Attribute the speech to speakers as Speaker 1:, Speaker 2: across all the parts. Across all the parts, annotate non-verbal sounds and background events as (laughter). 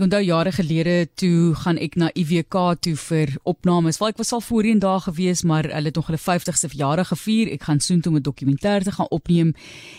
Speaker 1: Ek onthou jare gelede toe gaan ek na IWK toe vir opnames. Waar ek was al voorheen daar gewees, maar hulle het nog hulle 50ste verjaardag gevier. Ek gaan soontoe om 'n dokumentêr te gaan opneem.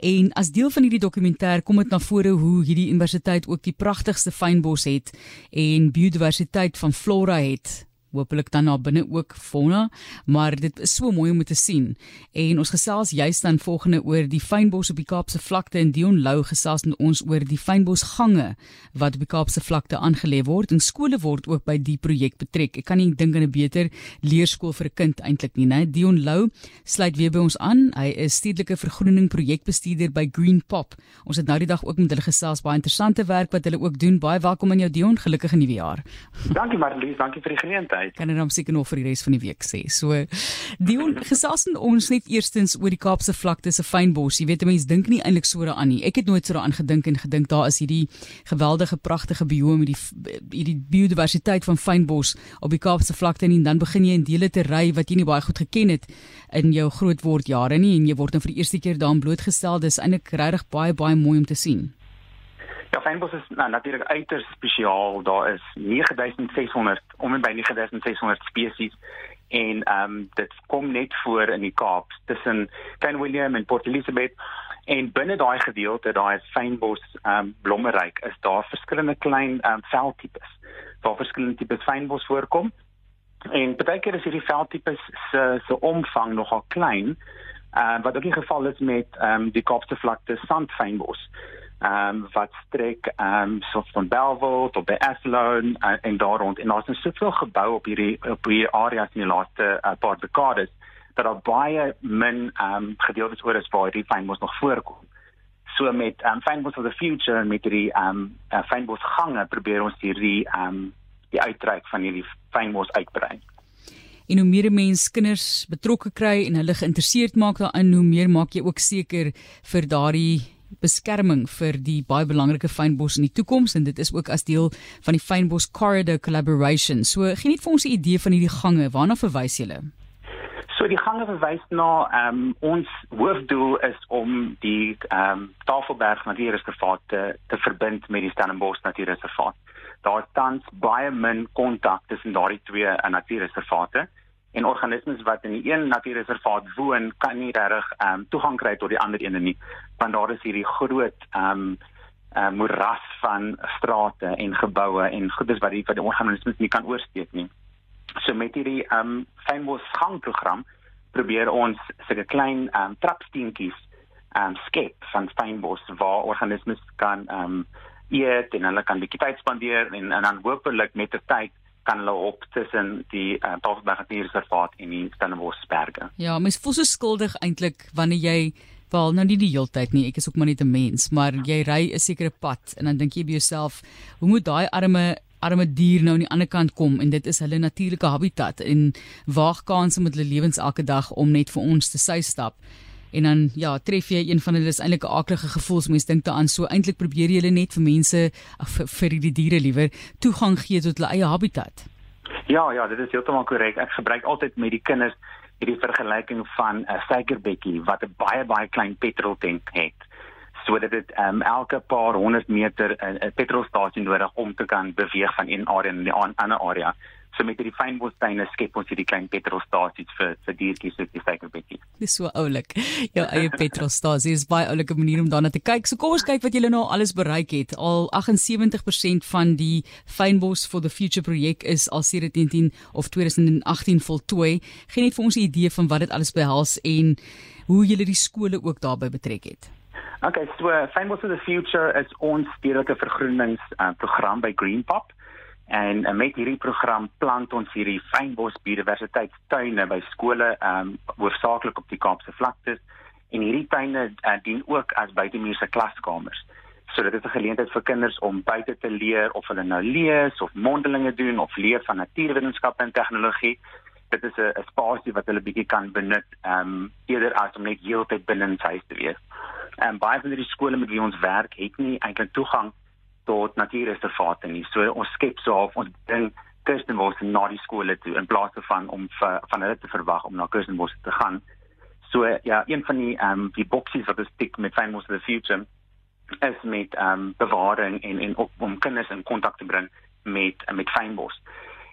Speaker 1: En as deel van hierdie dokumentêr kom dit na vore hoe hierdie universiteit ook die pragtigste fynbos het en biodiversiteit van flora het hopelik dan na binne ook fauna, maar dit is so mooi om te sien. En ons gesels juist dan volgende oor die fynbos op die Kaapse vlakte en Dion Lou gesels met ons oor die fynbosgange wat op die Kaapse vlakte aangelê word en skole word ook by die projek betrek. Ek kan nie dink aan 'n beter leerskool vir 'n kind eintlik nie, né? Dion Lou sluit weer by ons aan. Hy is stedelike vergroening projekbestuurder by Green Pop. Ons het nou die dag ook met hulle gesels, baie interessante werk wat hulle ook doen. Baie welkom aan jou Dion, gelukkige nuwe jaar.
Speaker 2: Dankie Marlies, dankie vir die geleentheid
Speaker 1: tyd. Kan ek dan seker nog vir die res van die week sê. So Dion gesels ons net eerstens oor die Kaapse vlakte se fynbos. Jy weet mense dink nie eintlik so daaraan nie. Ek het nooit so daaraan gedink en gedink daar is hierdie geweldige pragtige biome met die hierdie biodiversiteit van fynbos op die Kaapse vlakte en dan begin jy in dele te ry wat jy nie baie goed geken het in jou grootword jare nie en jy word dan vir die eerste keer daarin blootgestel. Dis eintlik regtig baie baie mooi om te sien.
Speaker 2: Ja, fynbos is nou, natuurlik uiters spesiaal. Daar is 9600 om en by 9600 spesies en ehm um, dit kom net voor in die Kaap tussen Klein Willem en Port Elizabeth en binne daai gedeelte, daai fynbos ehm um, blommeryk is daar verskillende klein ehm um, veldtipes waar verskillende tipe fynbos voorkom. En baie keer is hierdie veldtipes se se omvang nogal klein. Ehm uh, wat ook die geval is met ehm um, die Kaapse vlakte sandfynbos ehm um, wat strek ehm um, so van Bellville tot by Athlone uh, en daar rond en daar's 'n soveel gebou op hierdie op hierdie areas in die laaste uh, paar dekades dat daar baie min ehm um, gedeeltes oor is waar hierdie fynbos nog voorkom. So met ehm um, fynbos for the future en met hierdie ehm um, uh, fynbos gange probeer ons hierdie ehm um, die uitreik van hierdie fynbos uitbrei.
Speaker 1: En hoe meer mense kinders betrokke kry en hulle geïnteresseerd maak daarin, hoe meer maak jy ook seker vir daardie beskerming vir die baie belangrike fynbos in die toekoms en dit is ook as deel van die fynbos corridor collaboration. So gee net vir ons 'n idee van hierdie gange. Waarna verwys julle?
Speaker 2: So die gange verwys na ehm um, ons hoofdoel is om die ehm um, Tafelberg Natuurreservaat te, te verbind met die Stellenbosch Natuurreservaat. Daar tans baie min kontak tussen daardie twee uh, natuurreservate en organismes wat in die een natuurreservaat woon kan nie reg ehm um, toegang kry tot die ander ene nie want daar is hierdie groot ehm um, uh, moeras van strate en geboue en goedes wat die wat die organismes nie kan oorsteek nie. So met hierdie ehm um, fynbos gangprogram probeer ons sulke klein ehm um, trapsteentjies ehm um, skep van fynbos waar organismes kan ehm um, eet en hulle kan bietjie tyd spandeer en en dan hopelik met 'n tyd kan hulle op tussen die uh, Tafelberg Natuurreservaat en die Stellenboschberge.
Speaker 1: Ja, mens voel so skuldig eintlik wanneer jy wel nou nie die hele tyd nie, ek is ook maar net 'n mens, maar jy ry 'n sekere pad en dan dink jy by jouself, hoe moet daai arme arme dier nou aan die ander kant kom en dit is hulle natuurlike habitat en waag kanse met hulle lewens elke dag om net vir ons te sy stap. En dan ja tref jy een van hulle is eintlik 'n aardige gevoels mense dink daaraan so eintlik probeer jy hulle net vir mense vir, vir die diere liewer toegang gee tot hulle eie habitat.
Speaker 2: Ja ja dit is heeltemal korrek. Ek gebruik altyd met die kinders hierdie vergelyking van 'n uh, suikerbekkie wat 'n baie baie klein petrol tank het. Sodat dit um, elke paar honderd meter 'n uh, petrolstasie nodig om te kan beweeg van een area na 'n ander area So met hierdie fynbossteine skep ons hierdie klein petrolstasies vir vir diertjies soos die suikerbekkie.
Speaker 1: Dis so oulik. Jou eie petrolstasie is baie oulike manier om daarna te kyk. So kom ons kyk wat julle nou alles bereik het. Al 78% van die fynbos for the future projek is al sedert 19 of 2018 voltooi. Geen net vir ons 'n idee van wat dit alles behels en hoe julle die skole ook daarbey betrek het.
Speaker 2: Okay, so Fynbos for the future is ons stedelike vergroenings uh, by Green Pop. En uh, met hierdie program plant ons hierdie fynbos biodiversiteitstuine by skole, ehm um, hoofsaaklik op die Kaapse vlaktes. En hierdie tuine uh, dien ook as buitemuurse klaskamers. So dit is 'n geleentheid vir kinders om buite te leer of hulle nou lees of mondelinge doen of leer van natuurwetenskappe en tegnologie. Dit is 'n spasie wat hulle bietjie kan benut, ehm um, eerder as om net heeltyd binne in huis te wees. En baie van hierdie skole met wie ons werk, het nie eintlik toegang tot natuurreservate nie. So ons skep so half ons ding Kirstenbosch na die skole toe in plaas van om vir, van hulle te verwag om na Kirstenbosch te gaan. So ja, een van die ehm um, die boksies wat ons tik met Famous of the Future is met ehm um, bewaring en en op, om kinders in kontak te bring met met fynbos.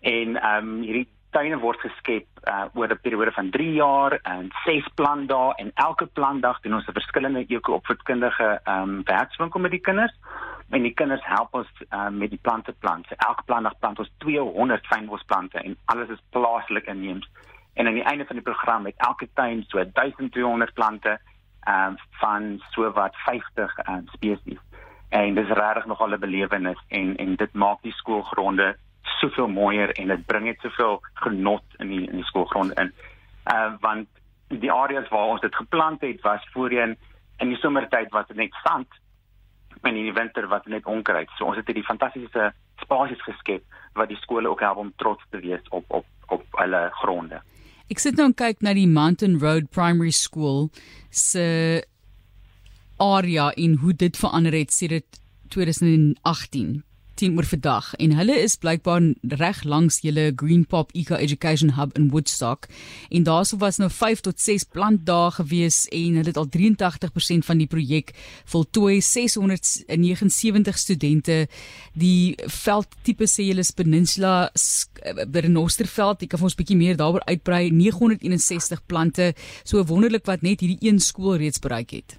Speaker 2: En ehm um, hierdie tuine word geskep uh, oor 'n periode van 3 jaar en 6 plantdae en elke plantdag doen ons 'n verskillende eko-opvoedkundige ehm um, werkswinkel met die kinders en die kinders help ons um, met die plante plant. So elke plantdag plant ons 200 fynbosplante en alles is plaaslik inheems. En aan die einde van die program het elke tuin so 1200 plante ehm um, van so wat 50 ehm um, spesies. En dis regtig nogal 'n belewenis en en dit maak die skoolgronde soveel mooier en dit bring net soveel genot in die in die skoolgrond in. Uh want die areas waar ons dit geplant het was voorheen in die somertyd was dit net sand in die winter was dit net onkruid. So ons het hierdie fantastiese spasies geskep wat die skole ook help om trots te wees op op op hulle gronde.
Speaker 1: Ek sit nou en kyk na die Mountain Road Primary School se area en hoe dit verander het sedert 2018 teenoor vandag. En hulle is blykbaar reg langs julle Green Pop Eco Education Hub in Woodstock. En daarso was nou 5 tot 6 plantdae gewees en hulle het al 83% van die projek voltooi. 679 studente. Die veldtipe sê julle is Peninsula Bernosterveld ek kan vir ons bietjie meer daaroor uitbrei. 961 plante. So wonderlik wat net hierdie een skool reeds bereik het.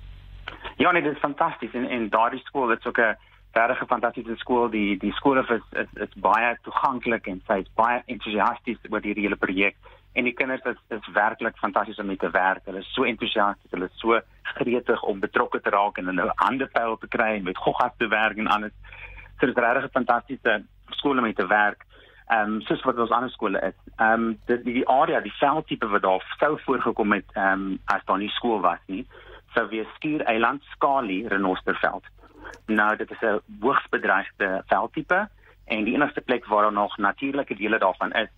Speaker 2: Ja nee dit is fantasties en en daardie skool dit's ook 'n regtig 'n fantastiese skool. Die die skool is is is baie toeganklik en sy is baie entoesiasties oor hierdie hele projek. En die kinders is is werklik fantasties om mee te werk. Hulle is so entoesiasties, hulle is so gretig om betrokke te raak en hulle hande vuil te kry en met goggas te werk en alles. So dit is regtig 'n fantastiese skool om mee te werk. Ehm um, soos wat ons ander skole is. Ehm um, die die area, die veldtipe wat daar sou voorgekom het ehm um, as daar nie skool was nie, sou wees Skiereiland, Skali, Renosterveld. Nou dit is 'n hoogs bedreigde veldtipe en die enigste plek waar daar nog natuurlike dele daarvan is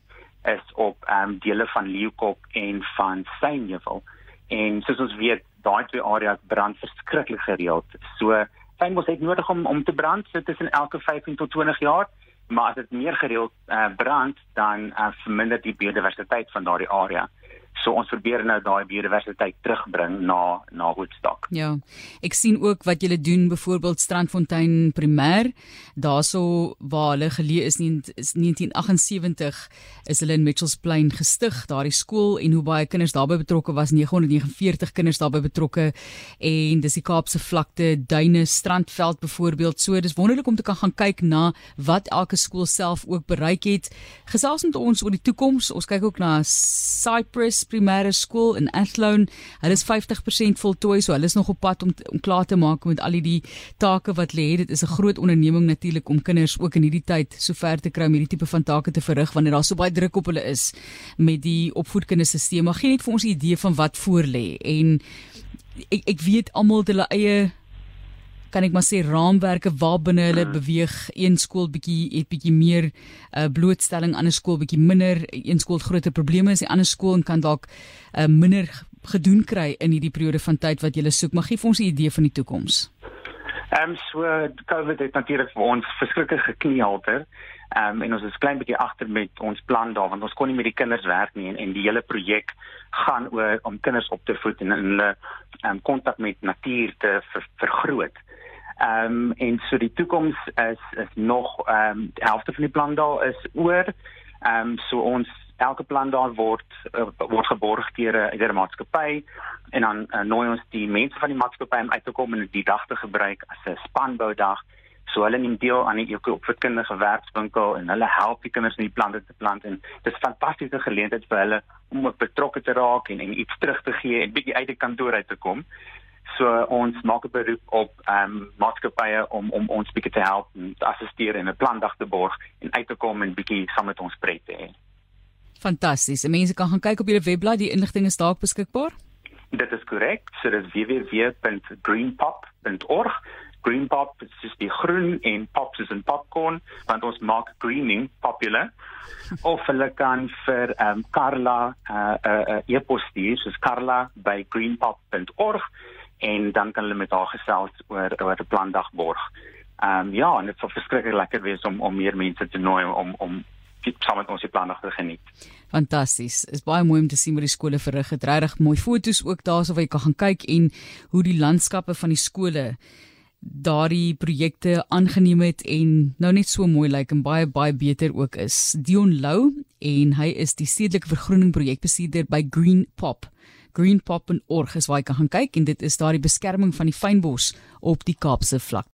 Speaker 2: is op um, dele van Leeukop en van Synheuwel. En soos ons weet, daai twee areas brand verskriklik gereeld. So Synheuwel het nodig om om te brand so tussen elke 15 tot 20 jaar, maar as dit meer gereeld uh, brand, dan uh, verminder die biodiversiteit van daardie area. So ons probeer nou daai biodiversiteit terugbring na na Woodstock.
Speaker 1: Ja. Ek sien ook wat julle doen byvoorbeeld Strandfontein Primêr, daarso waar hulle geleë is in 1978 is hulle in Mitchells Plain gestig, daardie skool en hoe baie kinders daarbey betrokke was, 949 kinders daarbey betrokke en dis die Kaapse vlakte, duine, strandveld byvoorbeeld. So dis wonderlik om te kan gaan kyk na wat elke skool self ook bereik het. Gesels met ons oor die toekoms. Ons kyk ook na Cyprus primêre skool in Athlone. Hulle is 50% voltooi, so hulle is nog op pad om om klaar te maak met al die take wat lê. Dit is 'n groot onderneming natuurlik om kinders ook in hierdie tyd sover te kry om hierdie tipe van take te verrig wanneer daar so baie druk op hulle is met die opvoedkundige Maar gee net vir ons 'n idee van wat voor lê en ek ek weet almal het hulle eie kan ek maar sê raamwerke waarbinne hulle hmm. beweeg. Een skool bietjie het bietjie meer uh, blootstelling, ander skool bietjie minder. Een skool het groter probleme as die ander skool en kan dalk uh, minder gedoen kry in hierdie periode van tyd wat jy soek. Maar gee vir ons 'n idee van die toekoms.
Speaker 2: Ehm um, so COVID het natuurlik vir ons verskriklik gekniehalter. Ehm um, en ons is klein bietjie agter met ons plan daar want ons kon nie met die kinders werk nie en, en die hele projek gaan oor om kinders op te voed en hulle ehm um, kontak met natuur te ver, vergroot. Ehm um, en so die toekoms is is nog ehm um, die helfte van die plan daar is oor. Ehm um, so ons elke plan daar word uh, word geborg deur 'n deur 'n maatskappy en dan uh, nooi ons die mense van die maatskappy om uit te kom en die dag te gebruik as 'n spanboudag. So hulle neem deel aan die opvoedkundige werkswinkel en hulle help die kinders om die plante te plant en dit is 'n fantastiese geleentheid vir hulle om ook betrokke te raak en en iets terug te gee en bietjie uit die kantoor uit te kom. So ons maak 'n beroep op ehm um, maatskappye om om ons bietjie te help en te assisteer en 'n plandag te borg en uit te kom en bietjie saam met ons pret te hê.
Speaker 1: Fantasties. Mense kan gaan kyk op julle webblad, die inligting is daar beskikbaar.
Speaker 2: Dit is korrek. So dit is www.greenpop.org. Greenpop is dis die groen en pop is 'n popcorn want ons maak greening popular. (laughs) of hulle kan vir ehm um, Carla 'n uh, uh, uh, e-pos stuur, soos carla@greenpop.org en dan kan hulle met haar gesels oor oor 'n plandag borg. Ehm um, ja, en dit sou verskriklik lekker wees om om meer mense te nooi om om saam met ons die plandag te geniet.
Speaker 1: Fantasties. Is baie mooi om te sien hoe die skole verrig het. Regtig mooi foto's ook daarso waar jy kan gaan kyk en hoe die landskappe van die skole daardie projekte aangeneem het en nou net so mooi lyk en baie baie beter ook is. Dion Lou en hy is die stedelike vergroening projekbestuurder by Green Pop. Greenpop.org is waar jy kan gaan kyk en dit is daardie beskerming van die fynbos op die Kaapse vlak.